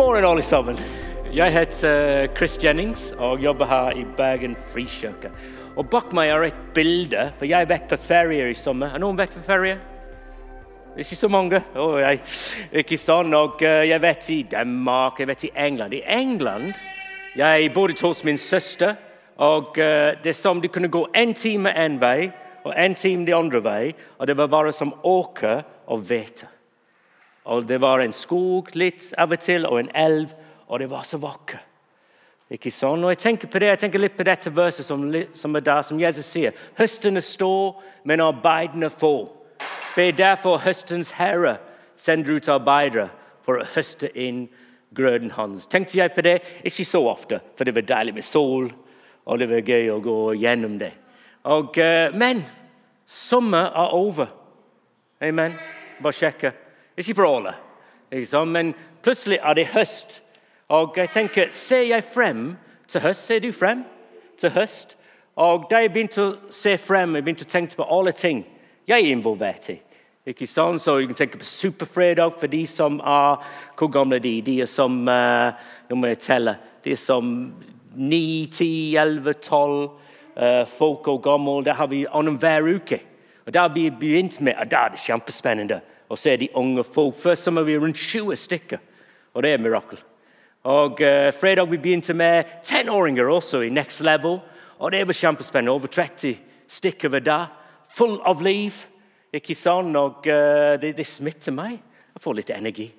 morgen, alle sammen. Jeg heter Chris Jennings og jobber her i Bergen Frikirke. Og Bak meg er et bilde, for jeg har vært på ferie i sommer. Har noen vært på ferie? Ikke så mange. Oh, jeg, ikke sånn. Og jeg jeg vet i Danmark, jeg vet i England. I England jeg bodde hos min søster. og uh, Det er som du kunne gå en time en vei og en time den andre vei. Og det var bare som åker og hvete. Og det var en skog litt av og til, og en elv, og det var så vakkert. Ikke sånn? Og Jeg tenker på det, jeg tenker litt på dette verset som, som er der, som Jesus sier. Høstene står, men arbeidene få. Be derfor høstens herre sender ut arbeidere for å høste inn grøden hans. Tenkte jeg på det? Ikke så ofte, for det var deilig med sol, og det var gøy å gå gjennom det. Og, uh, men sommer er over. Amen. Bare sjekke. Ikke for alle, men plutselig er det høst. Og jeg tenker, Ser jeg frem til høst? Ser du frem til høst? Og Da jeg begynte å se frem, jeg begynte å tenke på alle ting jeg er involvert i. Ikke sånn, så Du kan tenke på Superfredag for de som er Hvor gamle er de? De er som uh, må jeg telle. De er som 9, 10, 11, 12 uh, folk og gamle. Det har vi annenhver uke. Og Da har vi begynt med, og det er kjempespennende og så er de unge folk. Først må vi rundt 20 stykker, og det er et mirakel. Og uh, Fredag vi begynte med tenåringer også i Next Level. og Det var kjempespennende. Over 30 stykker hver dag. Full av liv. ikke sant? Og uh, det, det, smitter meg. Jeg får litt energi.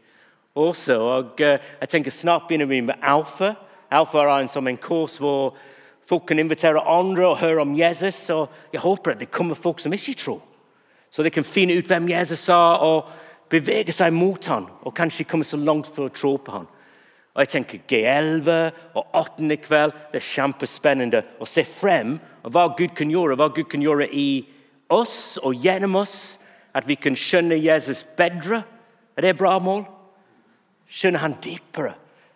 Også, og uh, jeg tenker Snart begynner vi med Alfa. Alfa er en, som en kurs hvor folk kan invitere andre og høre om Jesus. og Jeg håper at det kommer folk som ikke tror så de kan finne ut hvem Jesus er, og bevege seg mot ham, og kanskje komme så langt for å tro på ham. Og jeg tenker G11 og 18. kveld det er kjempespennende å se frem og hva Gud kan gjøre, hva Gud kan gjøre i oss og gjennom oss. At vi kan skjønne Jesus bedre. Er det et bra mål? Skjønne han dypere.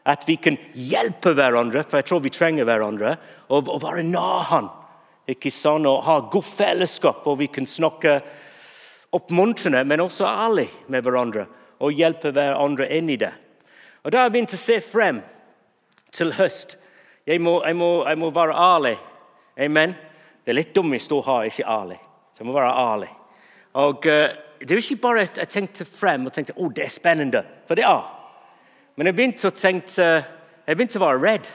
At vi kan hjelpe hverandre, for jeg tror vi trenger hverandre, og, og være nær han. Ikke sånn, og Ha godt fellesskap hvor vi kan snakke oppmuntrende, men også ærlig med hverandre og hjelpe hverandre inn i det. Og Da har jeg begynt å se frem til høst. Jeg må, jeg må, jeg må være ærlig. Amen. Det er litt dumt å stå her ikke ærlig. Så jeg må være ærlig. Og uh, Det er ikke bare at jeg tenkte frem og tenkte oh, det er spennende, for det er. Men jeg begynte å tenke, jeg begynte å være redd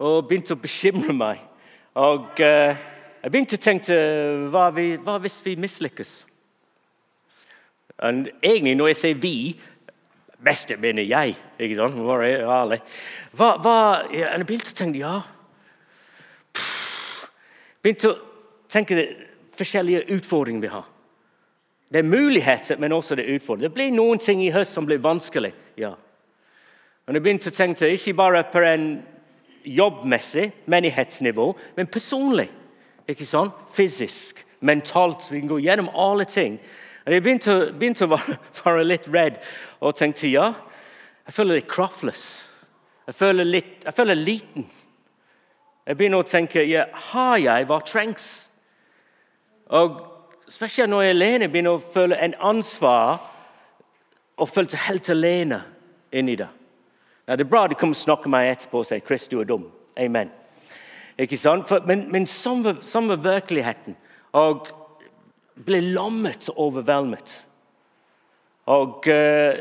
og begynte å bekymre meg. Og uh, jeg begynte å tenke hva, vi, hva hvis vi mislykkes? Egentlig, når jeg sier 'vi', beste mener jeg. ikke sant? Var jeg ærlig. Hva, hva, jeg begynte å tenke ja. Begynte å tenke det forskjellige utfordringer vi har. Det er muligheter, men også det er utfordringer. Det blir noen ting i høst som blir vanskelig. ja. Og jeg begynte å tenke ikke bare på en jobbmessig menighetsnivå, men personlig. ikke sant? Fysisk, mentalt. Vi kan gå gjennom alle ting. Jeg begynte, begynte å være, litt redd og tenkte ja, jeg føler litt craftless. Jeg føler, litt, jeg føler liten. Jeg begynner å tenke ja, har jeg hva trengs? Og Spesielt når jeg er alene, begynner å føle en ansvar og føle helt alene inni det. Ja, det er bra de kommer og snakker meg etterpå og sier 'Chris, du er dum'. Amen. Ikke sant? For, men, men sånn sånn var virkeligheten. Og ble lammet og overveldet. Og uh,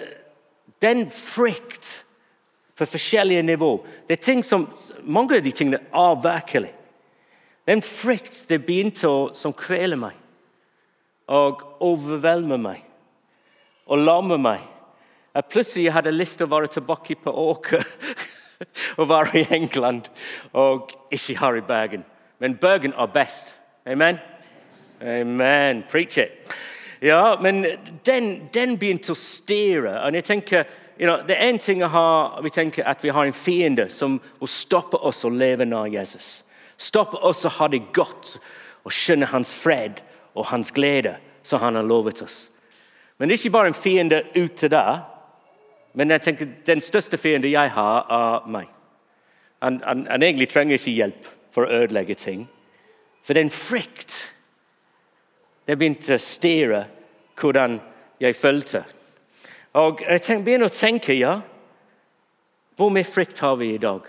den frykt for forskjellige nivå det er ting som, Mange av de tingene er virkelig. Den frykt det begynte å som kvele meg og overvelde meg og lamme meg. at plutselig hadde jeg lyst til å være tilbake på åker og være i England og ikke her i Bergen. Men Bergen er best. Amen? Amen. Preach it. Ja, men den, den begynte å stirre. Og jeg tenker, you know, Det er én ting å vi tenker at vi har en fiende som vil stoppe oss å leve nær Jesus. Stoppe oss å ha det godt og skjønne hans fred og hans glede, som han har lovet oss. Men det er ikke bare en fiende ute der. Men jeg tenker, den største fiende jeg har, er meg. Han, han, egentlig trenger ikke hjelp for å ødelegge ting. For er frykt det begynte å styre hvordan jeg følte. Og Jeg begynner å tenke ja, Hvor mye frykt har vi i dag?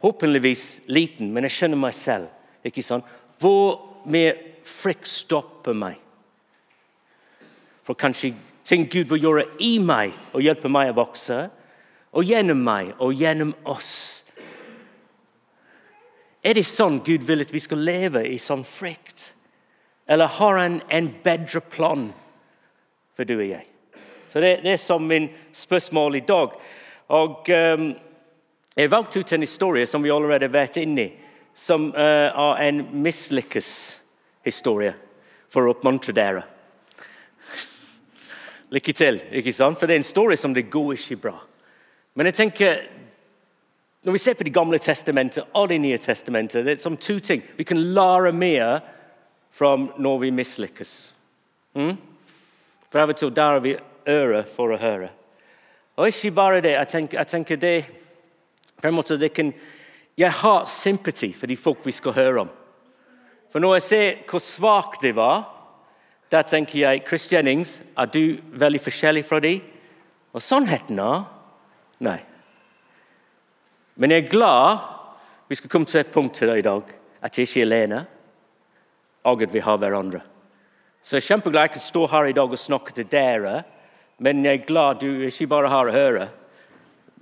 Håpeligvis liten, men jeg skjønner meg selv. ikke sånn? Hvor mye frykt stopper meg? For kanskje ting Gud vil gjøre i meg og hjelpe meg å vokse, og gjennom meg og gjennom oss. Er det sånn Gud vil at vi skal leve i sånn frykt? Eller har han en bedre plan for du og jeg? Så Det, det er som min spørsmål i dag. Og um, Jeg valgte ut en historie som vi allerede har vært i, som uh, er en mislykkes historie, for å oppmuntre dere. Lykke til, ikke sant? for det er en historie som det går ikke bra. Men jeg tenker, når vi ser på Det gamle testamentet og Det nye testamentet, det er som to ting. Vi kan lære mer fra når vi mislykkes. Mm? For av og til der har vi øre for å høre. Og ikke bare det. Jeg tenker, jeg tenker det på en måte det kan, Jeg har sympati for de folk vi skal høre om. For når jeg ser hvor svak de var, da tenker jeg Chris Jennings, er du veldig forskjellig fra de? Og sannheten er nei. Men jeg er glad vi skal komme til et punkt til i dag at jeg ikke er alene, og at vi har hverandre. Så jeg er kjempeglad jeg kan stå her i dag og snakke til dere men jeg er glad du ikke bare har å høre,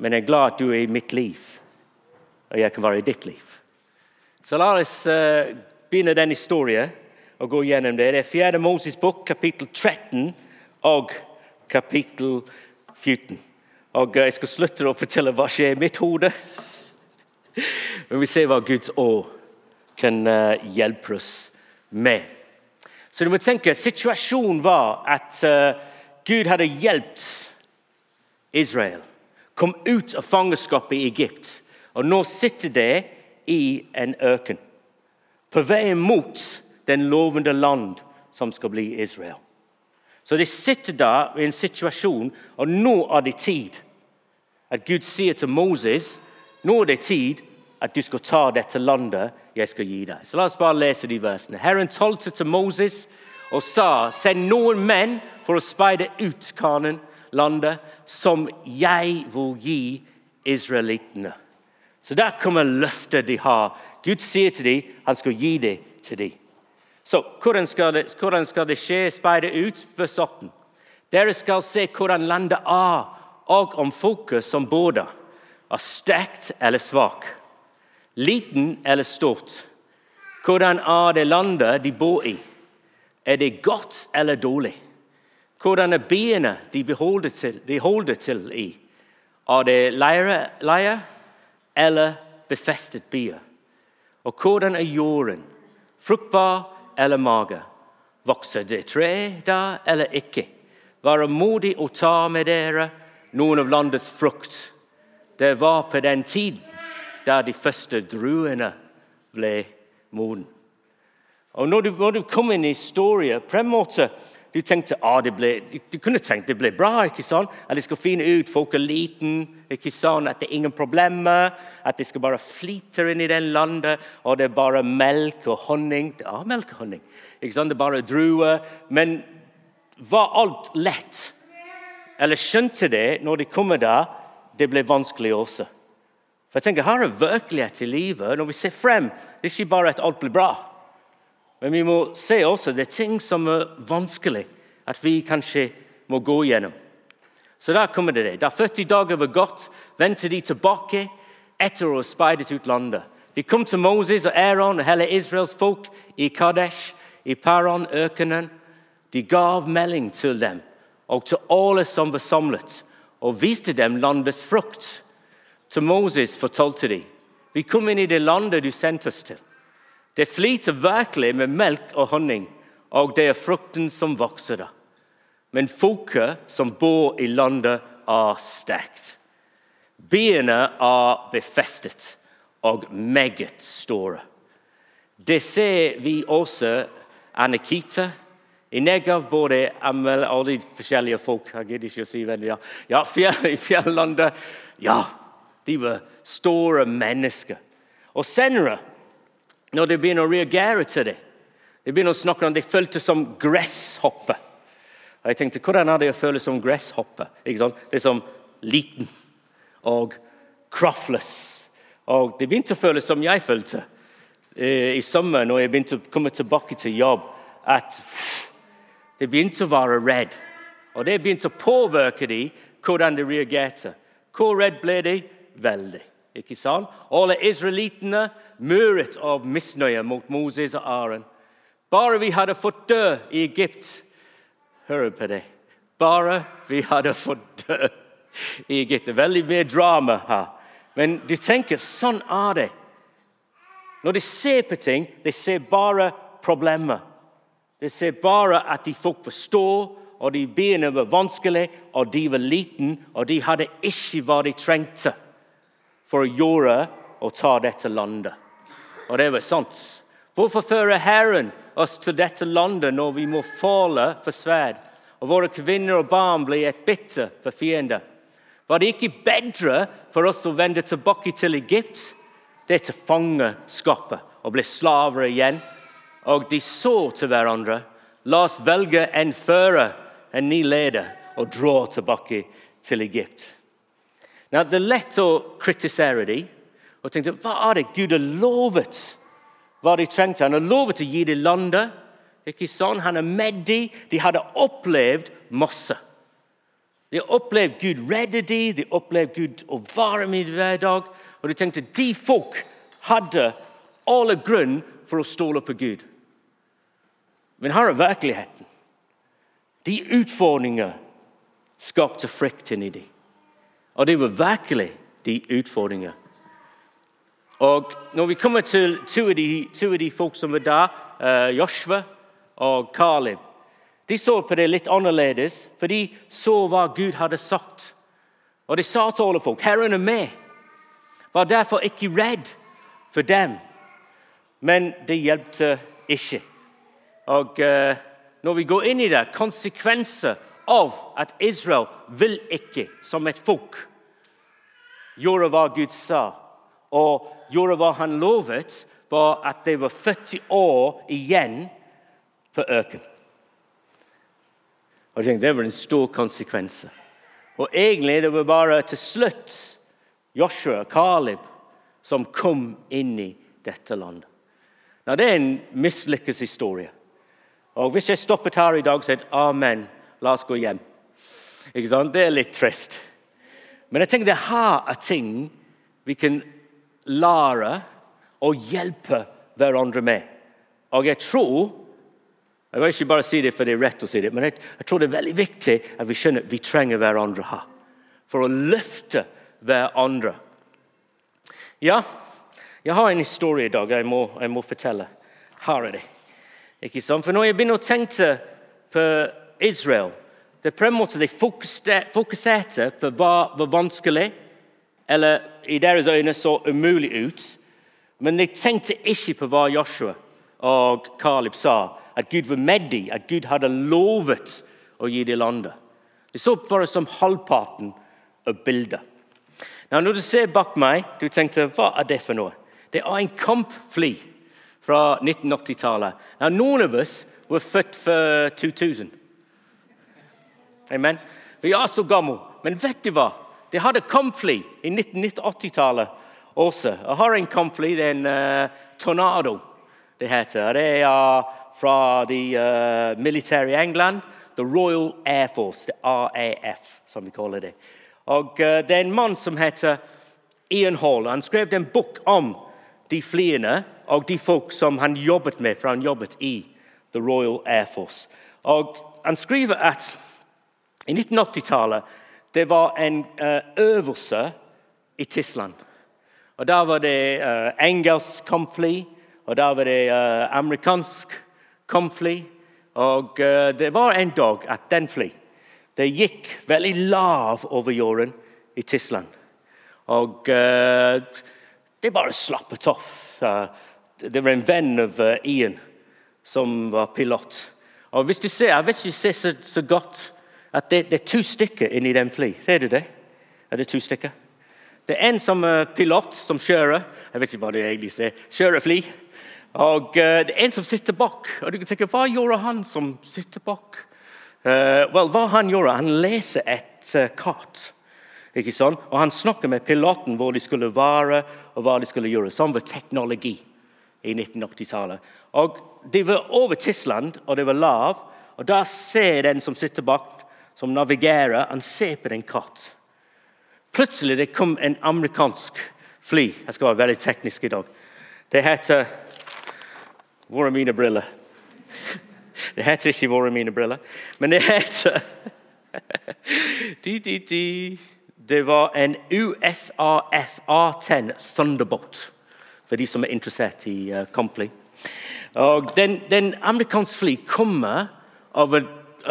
men jeg er glad du er i mitt liv, og jeg kan være i ditt liv. Så la oss uh, begynne den historien og gå gjennom det. Det er 4. Moses bok, kapittel 13 og kapittel 14. Og uh, Jeg skal slutte å fortelle hva skjer i mitt hode. Men vi ser hva Guds år kan uh, hjelpe oss med. Så du må tenke, Situasjonen var at Gud hadde hjulpet Israel. Kom ut av fangenskapet i Egypt. Og nå sitter de i en ørken. På vei mot den lovende land som skal bli Israel. Så de sitter der i en situasjon, og nå er det tid at Gud sier til Moses nå er det tid at du skal ta dette landet jeg skal gi deg. Så La oss bare lese de versene. Herren talte til Moses og sa, send noen menn for å speide ut Kanan-landet, som jeg vil gi israelittene. Så der kommer løftet de har. Gud sier til dem han skal gi det til dem. Så hvordan skal det, hvordan skal det skje? Speide ut? Vers 18. Dere skal se hvordan landet er, og om folket som bor der, er sterkt eller svak, liten eller stort. Hvordan er det landet de bor i? Er det godt eller dårlig? Hvordan er byene de de holder til i? Er det leire, eller befestet byer? Og hvordan er jorden? Fruktbar eller mager? Vokser det tre der eller ikke? Være modig og ta med dere noen av landets frukt. Det var på den tiden da de første druene ble modne. Og når du, når du kom inn i historien på en måte du tenkte ah, det ble, du kunne tenkt det ble bra. ikke sant? At de skal finne ut, folk er liten, ikke sant? at det er ingen problemer. At de skal bare flyte inn i den landet, og det er bare melk og honning. Det er melk og honning. ikke sant? Det er bare druer. Men var alt lett? Eller skjønte det når de kommer der, det ble vanskelig også? For jeg tenker, Her er virkelighet i livet. Når vi ser frem, det er ikke bare at alt blir bra. Men vi må se også det er ting som er vanskelig, at vi kanskje må gå gjennom. Så der kommer det. Da 40 dager var gått, vendte de tilbake etter å ha speidet ut landet. De kom til Moses og Aaron og hele Israels folk i Kadesh, i Paran, ørkenen. De gav melding til dem og til alle som var samlet, og viste dem landets frukt. Til Moses fortalte dem. vi kom inn i det landet du sendte oss til. Det flyter virkelig med melk og honning, og det er frukten som vokser der. Men folket som bor i landet, er sterkt. Byene er befestet og meget store. Det ser vi også Anikita. I Negev bor det alle de forskjellige folk. Jeg gidder ikke å si hvem de er. Ja, fjell, I fjellandet Ja, de var store mennesker. Og senere når de begynner å reagere til det. De begynner å snakke om de følte som gresshopper. Og jeg tenkte, Hvordan er det å føle som gresshopper? Det er som liten og kraftløs. Og de begynte å føles som jeg følte eh, i sommer når jeg begynte å komme tilbake til jobb, at de begynte å være redd. Og det begynte å påvirke dem hvordan de reagerte. Hvor redd ble de? Veldig. Ikke sant? Alle israelittene muret av misnøye mot Moses og Aron. Bare vi hadde fått dø i Egypt Hør på det. Bare vi hadde fått dø i Egypt. Det er veldig mye drama her. Men du tenker, sånn er det. Når de ser på ting, de ser bare problemer. De ser bare at de folk forstår, og de bena var vanskelig, og de var liten, og de hadde ikke hva de trengte for å gjøre og ta dette landet. Og det var sant. Hvorfor fører Herren oss til dette landet når vi må falle for sverd, og våre kvinner og barn blir et bytte for fiender? Var det ikke bedre for oss å vende tilbake til Egypt? Det er til fangenskapet og bli slaver igjen. Og de så til hverandre. La oss velge en fører, en ny leder, og dra tilbake til Egypt. Lett å kritisere dem og tenke hva er det Gud har lovet hva de trengte. Han har lovet å gi dem landet. Ikke sånn? Han er med dem. De hadde opplevd masse. De har opplevd Gud redde dem, de har opplevd Gud å være med hver dag. Og de tenkte de folk hadde alle grunn for å stole på Gud. Men her er virkeligheten. De utfordringer skapte frykt inni dem. Og det var virkelig de utfordringer. Og Når vi kommer til to av de, to av de folk som var der, uh, Joshua og Kalib De så på det litt annerledes, for de så hva Gud hadde sagt. Og de sa til alle folk 'Herren er med'. Var derfor ikke redd for dem. Men det hjalp ikke. Og uh, Når vi går inn i det, konsekvenser av at Israel vil ikke, som et folk, gjøre hva Gud sa, og gjorde hva han lovet, var at det var 40 år igjen på øken. Og jeg tenkte, Det var en stor konsekvens. Og egentlig det var bare til slutt Joshua Kalib som kom inn i dette landet. Nå, Det er en mislykkes historie. Og Hvis jeg stoppet her i dag og sa amen, la oss gå hjem Ikke sant? Det er litt trist. Men jeg tenker det her er ting vi kan lære og hjelpe hverandre med. Og jeg tror jeg vil ikke bare si det for det er rett å si det, men jeg, jeg tror det er veldig viktig at vi skjønner at vi trenger hverandre her. For å løfte hverandre. Ja, jeg har en historie i dag jeg må, jeg må fortelle. Her er det. Ikke sant? For når jeg begynner å tenke på Israel det er på en måte De fokuserte på hva var vanskelig, eller i deres øyne så umulig ut. Men de tenkte ikke på hva Joshua og Kalib sa at Gud var med dem, at Gud hadde lovet å gi dem landet. De så bare som halvparten av bildet. Nå, når du ser bak meg, du tenkte hva er det for noe? Det er en kampfly fra 1980-tallet. Noen av oss var født for 2000. Amen. Vi er så gamle. Men vet du hva? De hadde kampfly i 1980-tallet også. Jeg har en kampfly, det er en uh, Tornado. Det heter. Det er fra de uh, militære i England. The Royal Air Force, the RAF, som vi kaller det. Og uh, Det er en mann som heter Ian Hall. Han skrev en bok om de flyene og de folk som han jobbet med, for han jobbet i The Royal Air Force. Og Han skriver at i 1980-tallet det var en uh, øvelse i Tyskland. Og Der var det uh, engelsk kampfly, og der var det uh, amerikansk kampfly. Og det var en dag at den fly det gikk veldig lav over jorden i Tyskland. Og uh, det bare slappet av. Det var en venn av Ian som var pilot. Og hvis du ser, Jeg vet ikke ser så, så godt at det, det, er to stykker inni den fly. Ser du det? Er det to stykker? Det er en som er pilot, som kjører. Jeg vet ikke hva det egentlig er. Kjører fly. Og uh, Det er en som sitter bak. Og du kan tenke, Hva gjorde han som sitter bak? Uh, well, hva han gjorde? Han leser et uh, kart. Ikke sånn? Og Han snakker med piloten hvor de skulle være og hva de skulle gjøre. Sånn var teknologi i 1980-tallet. Og De var over Tisland, og det var lav. Og Da ser den som sitter bak, som navigerer, han ser på den kart. Plutselig det kom en amerikansk fly. Jeg skal være veldig teknisk i dag. Det heter Hvor er mine briller? Det heter ikke 'Hvor er mine briller', men det heter Det var en USAF A-10 Thunderbolt, for de som er interessert i uh, kampfly. Den, den amerikanske fly kommer av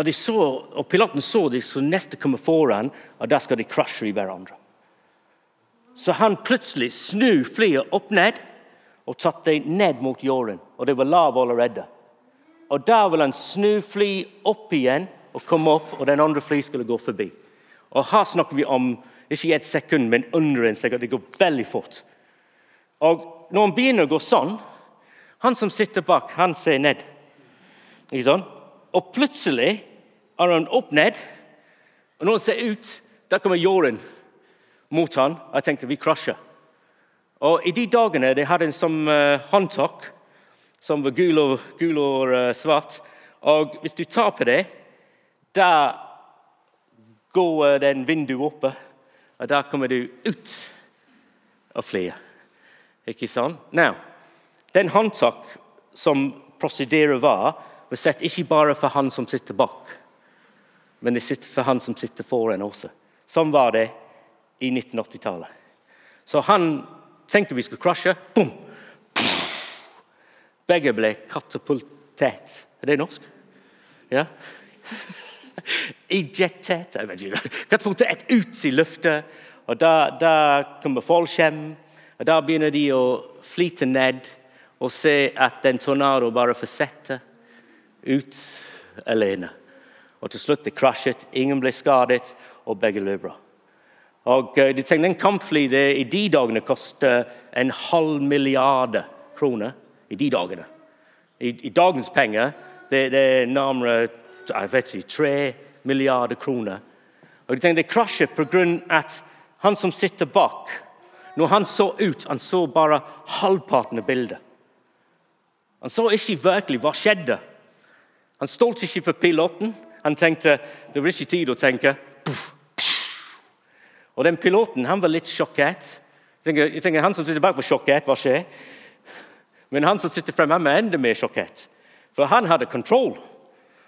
de så, og Piloten så de som neste kommer foran, og der skal de krasje i hverandre. Så han plutselig snur flyet opp ned og tatt det ned mot jorden. Og det var lav allerede. Og Der vil han snu fly opp igjen og komme opp, og den andre flyet skulle gå forbi. Og Her snakker vi om ikke et sekund, men under en sekund. Det går veldig fort. Og Når han begynner å gå sånn, han som sitter bak, han ser ned. Ikke sånn? Og plutselig er han opp ned, og når han ser ut, der kommer jorden mot han. Jeg tenkte vi krasjer. Og I de dagene de hadde en som uh, håndtak som var gul og, gul og uh, svart. Og hvis du på det, der går uh, den vinduet oppe, og der kommer du ut og flyr. Ikke sant? Now, den håndtak som prosedyret var, var sett ikke bare for han som sitter bak, men det sitter for han som sitter foran også. Sånn var det i 1980-tallet. Så han tenker vi skal krasje. Boom! Begge ble katapultert. Er det norsk? Ja? Ejectert Jeg. Katapultert ut i lufta. Og da, da kommer fallskjerm. Og da begynner de å flyte ned og se at en tornado bare fortsetter ut alene. Og til slutt det krasjet, ingen ble skadet, og begge løper. Og eh, de tenkte En kampfly det, i de dagene koster en halv milliard kroner. I de dagene. I, i dagens penger det, det er nærmere jeg vet ikke, tre milliarder kroner. Og de tenkte Det krasjet pga. at han som sitter bak Når han så ut, han så bare halvparten av bildet. Han så ikke virkelig hva skjedde. Han stolte ikke for piloten. Han tenkte det var ikke tid å tenke. Og den piloten han var litt sjokkert. Jeg tenker, jeg tenker, Han som sitter bak, var sjokkert. Hva skjer? Men han som sitter fremme, var enda mer sjokkert. For han hadde kontroll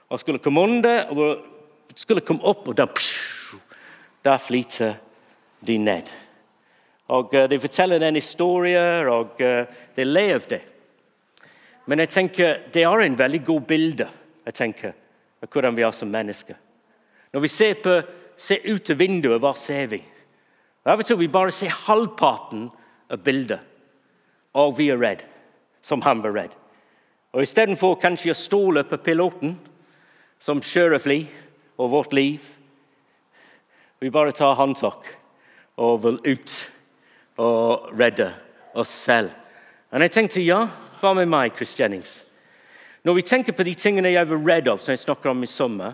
og skulle komme under og skulle komme opp, og da Der flyter de ned. Og uh, De forteller den historien, og uh, de levde. Men jeg tenker, det er en veldig god bilde jeg tenker, av hvordan vi er som mennesker. Når vi ser, på, ser ut av vinduet, hva ser vi? Av og til vi bare ser halvparten av bildet, og vi er redd, som han var redd. Og Istedenfor kanskje å stole på piloten, som kjører fly, og vårt liv Vi bare tar håndtak og vil ut og redde oss selv. Og jeg tenkte ja, hva med meg, Chris Jennings? Når vi tenker på de tingene jeg var redd av, som jeg snakker om i sommer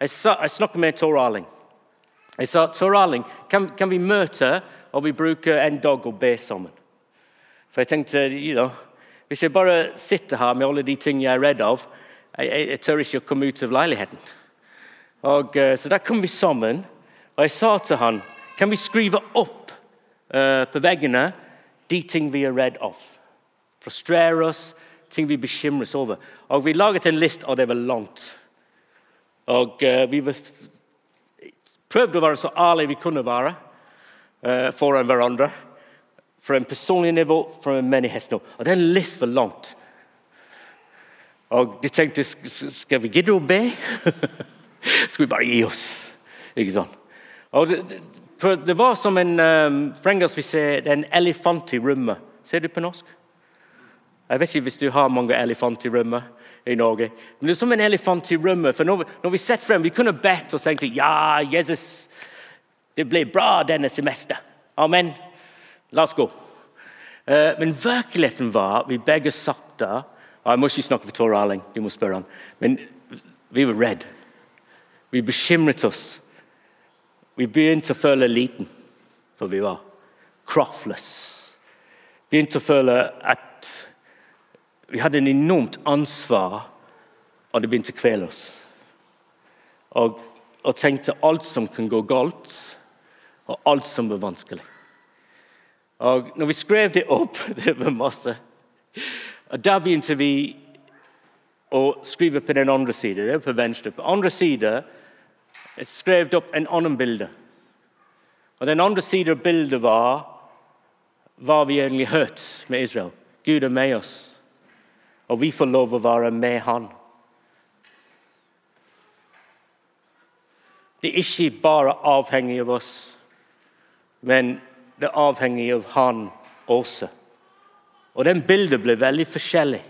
Jeg, snakker med Tor Arling. Jeg sa Tor Arling, kan, kan, vi møte og vi bruker en dag og be sammen? For jeg tenkte, you know, Hvis jeg bare sitter her med alle de tingene jeg er redd av, jeg, jeg, jeg tør ikke å komme ut av leiligheten. Og, uh, så der kom vi sammen, og jeg sa til han, kan vi skrive opp uh, på veggene de ting vi er redd av? Frustrere oss, ting vi bekymrer oss over. Og Vi laget en liste, og det var langt. Og uh, Vi prøvde å være så ærlige vi kunne være uh, foran hverandre. Fra en personlig nivå, fra en menighetsnivå. Og den listen var langt. Og de tenkte skal vi gidde å be? skal vi bare gi oss? Ikke sant? Og det, det, det var som en um, For engelsk vi ser en elefant i rommet. Ser du på norsk? Jeg vet ikke hvis du har mange elefanter i rommet i Norge. Men det er som en elefant i rommet. For når, vi setter frem, vi kunne bedt og tenkt ja, Jesus, det ble bra denne semester. Amen. La oss gå. Uh, men virkeligheten var vi begge satt der. Og Jeg må ikke snakke for Tor Arling, du må spørre han. Men vi var redde. Vi bekymret oss. Vi begynte å føle liten, for vi var kraftløse. Begynte å føle at vi hadde en enormt ansvar, og det begynte å kvele oss. Og, og tenkte alt som kan gå galt, og alt som var vanskelig. Og når vi skrev det opp Det var masse. Og Da begynte vi å skrive på den andre siden. Det på venstre. På andre side skrev det opp en annen bilde. Og Den andre siden av bildet var hva vi egentlig hørte med Israel. Gud er med oss, og vi får lov å være med Han. Det er ikke bare avhengig av oss, men det er avhengig av Han også. Og den bildet ble veldig forskjellig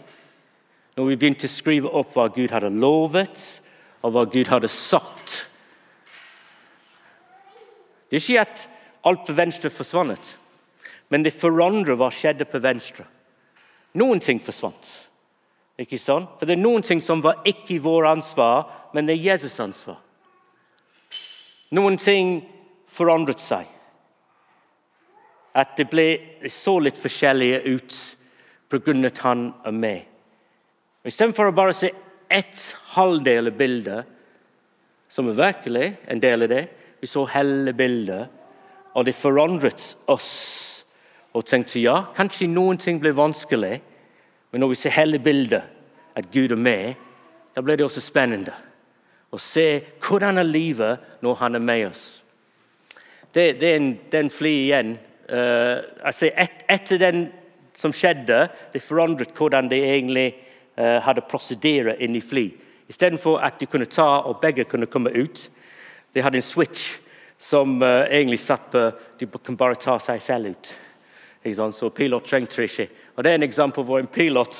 når vi begynte å skrive opp hva Gud hadde lovet, og hva Gud hadde sagt. Det er ikke at alt på venstre forsvant, men det forandrer hva skjedde på venstre. Noen ting forsvant. Ikke sånn? For Det er noen ting som var ikke vår ansvar, men det er Jesus' ansvar. Noen ting forandret seg. At det, ble, så litt forskjellige ut pga. at han er med. Istedenfor å bare se ett halvdel av bildet, som er virkelig en del av det, vi så hele bildet, og det forandret oss. Og tenkte ja, kanskje noen ting ble vanskelig, men når vi ser hele bildet, at Gud er med, da ble det også spennende å se hvordan er livet når han er med oss. Det, det er en, den fly igjen. Uh, altså et, etter den som skjedde, det forandret hvordan de egentlig uh, hadde prosedert inn i fly. Istedenfor at de kunne ta og begge kunne komme ut, de hadde en switch som uh, egentlig satt på De kan bare ta seg selv ut. Så pilot trengte ikke. Og Det er en eksempel hvor en pilot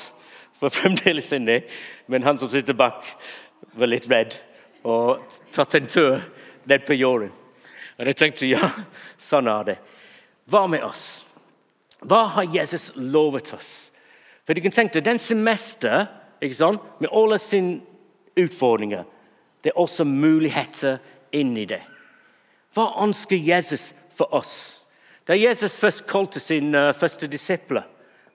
var fremdeles inni, men han som sitter bak, var litt redd og tatt en tur ned på jorden. Og jeg tenkte ja, sånn er det. Hva med oss? Hva har Jesus lovet oss? For du kan tenke deg, Den semester sant? med alle sine utfordringer, det er også muligheter inni det. Hva ønsker Jesus for oss? Da Jesus først kalte sine uh, første disipler,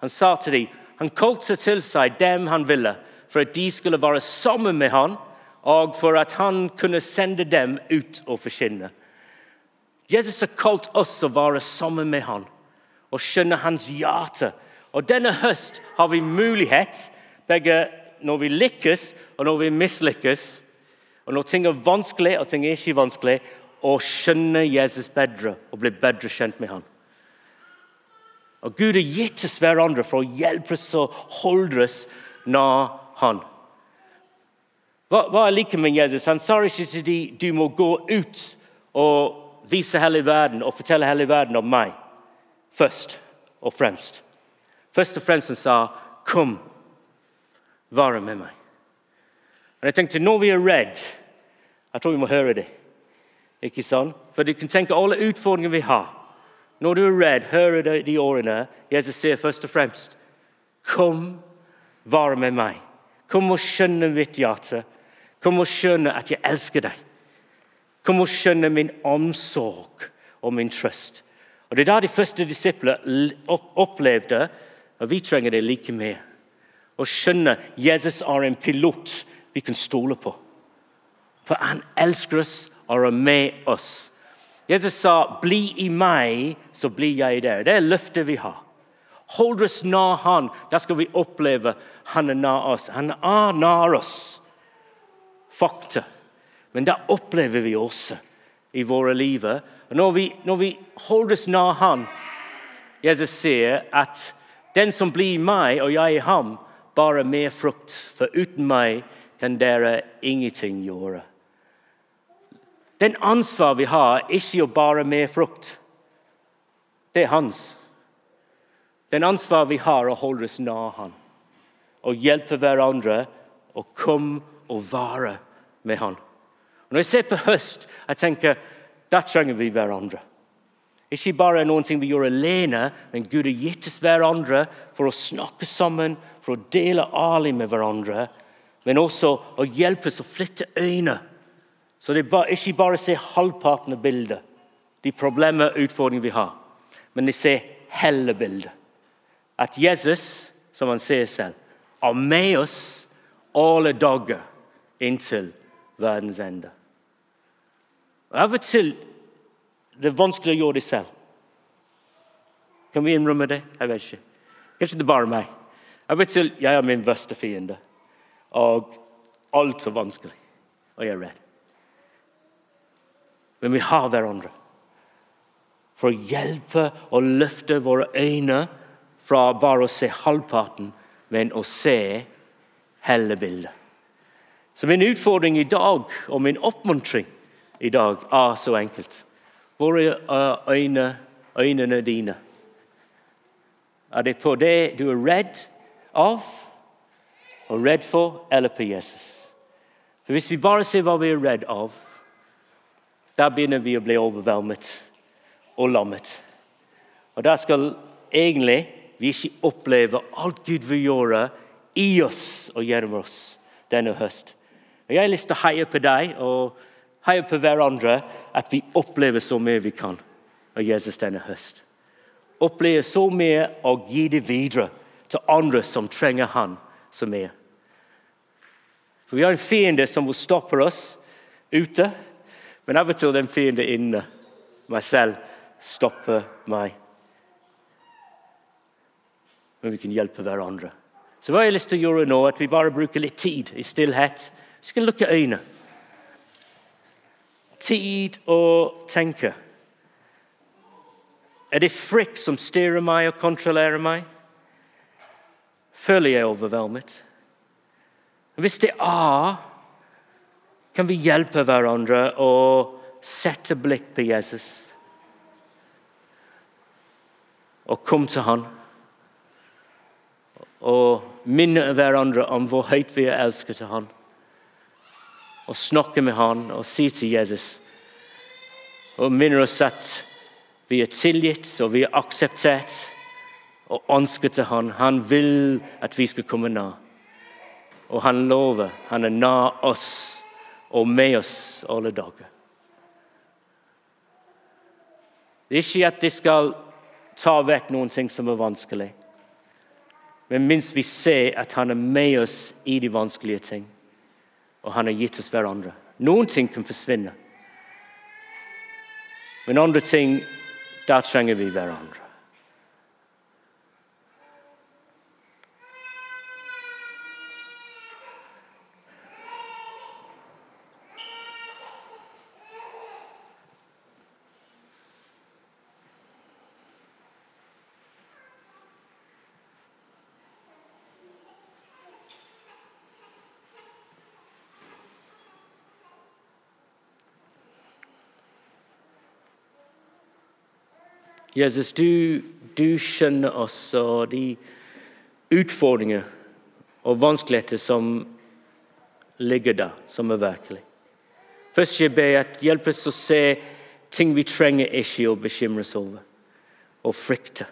han sa til dem han kalte til seg dem han ville, for at de skulle være sammen med ham, og for at han kunne sende dem ut og forkynne. Jesus har kalt oss å være sammen med ham og skjønne hans hjerte. Og Denne høst har vi mulighet, begge når vi lykkes og når vi mislykkes, og når ting er vanskelig og ting er ikke vanskelig, å skjønne Jesus bedre og bli bedre kjent med ham. Og Gud har gitt oss hverandre for å hjelpe oss holdes nær Han. Hva, hva er like med Jesus? Han sa ikke til dem du må gå ut og vise hele verden og fortelle hele verden om meg først og fremst. Først og fremst han sa, 'Kom, være med meg'. Og jeg tenkte, Når vi er redd Jeg tror vi må høre det. Ikke sant? For du kan tenke alle utfordringene vi har. Når du er redd, hører de årene Jesus sier først og fremst Kom, vær med meg. Kom og skjønne mitt hjerte. Kom og skjønne at jeg elsker deg. Kom og skjønne min omsorg og min trøst. Og Det er da de første disipler opplevde at vi trenger det like mye. Å skjønne Jesus er en pilot vi kan stole på. For han elsker oss og er med oss. Jesus sa, 'Bli i meg, så blir jeg i dere.' Det er løftet vi har. Hold oss nær Han. Da skal vi oppleve Han er nær oss. Han er nær oss. Fakta. Men da opplever vi også i våre liv. Når vi, når vi holder oss nær Han Jesus sier at 'den som blir i meg, og jeg i ham', bare mer frukt. For uten meg kan dere ingenting gjøre. Den ansvar vi har, er ikke å bare med frukt. Det er hans. Den ansvar vi har, er å holde oss nær han. Og hjelpe hverandre å komme og være med han. Når jeg ser på høst, jeg tenker da trenger vi hverandre. Ikke bare noen ting vi gjør alene, men Gud har gitt oss hverandre for å snakke sammen, for å dele ærlig med hverandre, men også å hjelpe oss å flytte øyne Så det er ikke bare å se halvparten av bildet, de problemer og utfordringer vi har, men de ser hele bildet. At Jesus, som han sier selv, er med oss alle dager inntil verdens ende. Og Av og til det er vanskelig å gjøre det selv. Kan vi innrømme det? Jeg vet ikke. Kanskje det er bare meg. Av og til jeg er min verste fiende. Og alt er vanskelig. Og jeg er redd. Men vi har hverandre for å hjelpe og løfte våre øyne fra bare å se halvparten, men å se hele bildet. Så min utfordring i dag og min oppmuntring i dag er så enkelt. Hvor er eh, øyne, øynene dine? Er det på det du er redd av og redd for, eller på Jesus? For Hvis vi bare ser hva vi er redd av, da begynner vi å bli overveldet og lammet. Og der skal egentlig vi ikke oppleve alt Gud vil gjøre i oss og gjennom oss denne høst. Og Jeg har lyst til å heie på deg og heie på hverandre at vi opplever så mye vi kan av Jesus denne høst. Oppleve så mye og gi det videre til andre som trenger han så mye. For Vi har en fiende som vil stoppe oss ute, men av og til den fiende inne. Meg selv stopper meg. Men vi kan hjelpe hverandre. Så hva har jeg lyst til å gjøre nå? At vi bare bruker litt tid i stillhet. Vi skal lukke øynene. Tid å tenke. Er det frykt som styrer meg og kontrollerer meg? Føler jeg overveldet? Hvis det er, kan vi hjelpe hverandre å sette blikk på Jesus. Og komme til han. Og minne hverandre om hvor høyt vi er elsket til han og snakke med han og si til Jesus og minne oss at vi er tilgitt og vi er akseptert og ønsker til han. Han vil at vi skal komme nær. Og han lover. Han er nær oss og med oss alle dager. Det er ikke at det skal ta vekk noen ting som er vanskelig. Men minst vi ser at han er med oss i de vanskelige ting og han har gitt oss hverandre. Noen ting kan forsvinne. Men andre ting, da trenger vi hverandre. Jesus, du, du skjønner oss og de utfordringer og vanskeligheter som ligger der, som er virkelig. Først jeg be at hjelp oss å se ting vi trenger ikke å bekymre oss over og frykte.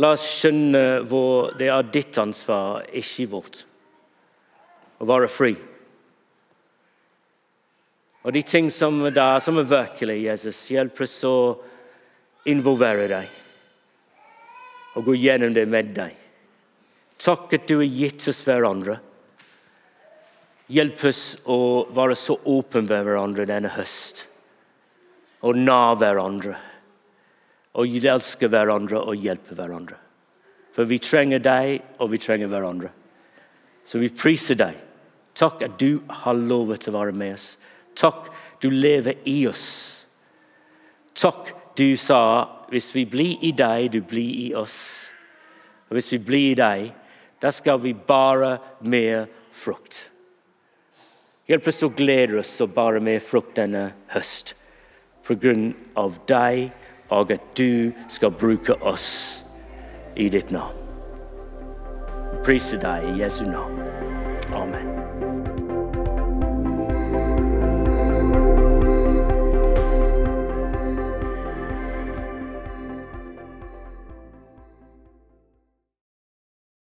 La oss skjønne hvor det er ditt ansvar, ikke vårt, å være fri. Og de ting som er der, som er virkelig, Jesus, hjelp oss å involvere deg og gå gjennom det med deg. Takk at du har gitt oss hverandre. Hjelp oss å være så åpne med hverandre denne høst. Og nær hverandre. Og elske hverandre og hjelpe hverandre. For vi trenger deg, og vi trenger hverandre. Så vi priser deg. Takk at du har lovet å være med oss. Takk du lever i oss. Takk du sa hvis vi blir i deg, du blir i oss. Og Hvis vi blir i deg, da skal vi bare mer frukt. Hjelp oss å glede oss og bare mer frukt denne høst på grunn av deg og at du skal bruke oss i ditt navn. Priser deg i Jesu navn.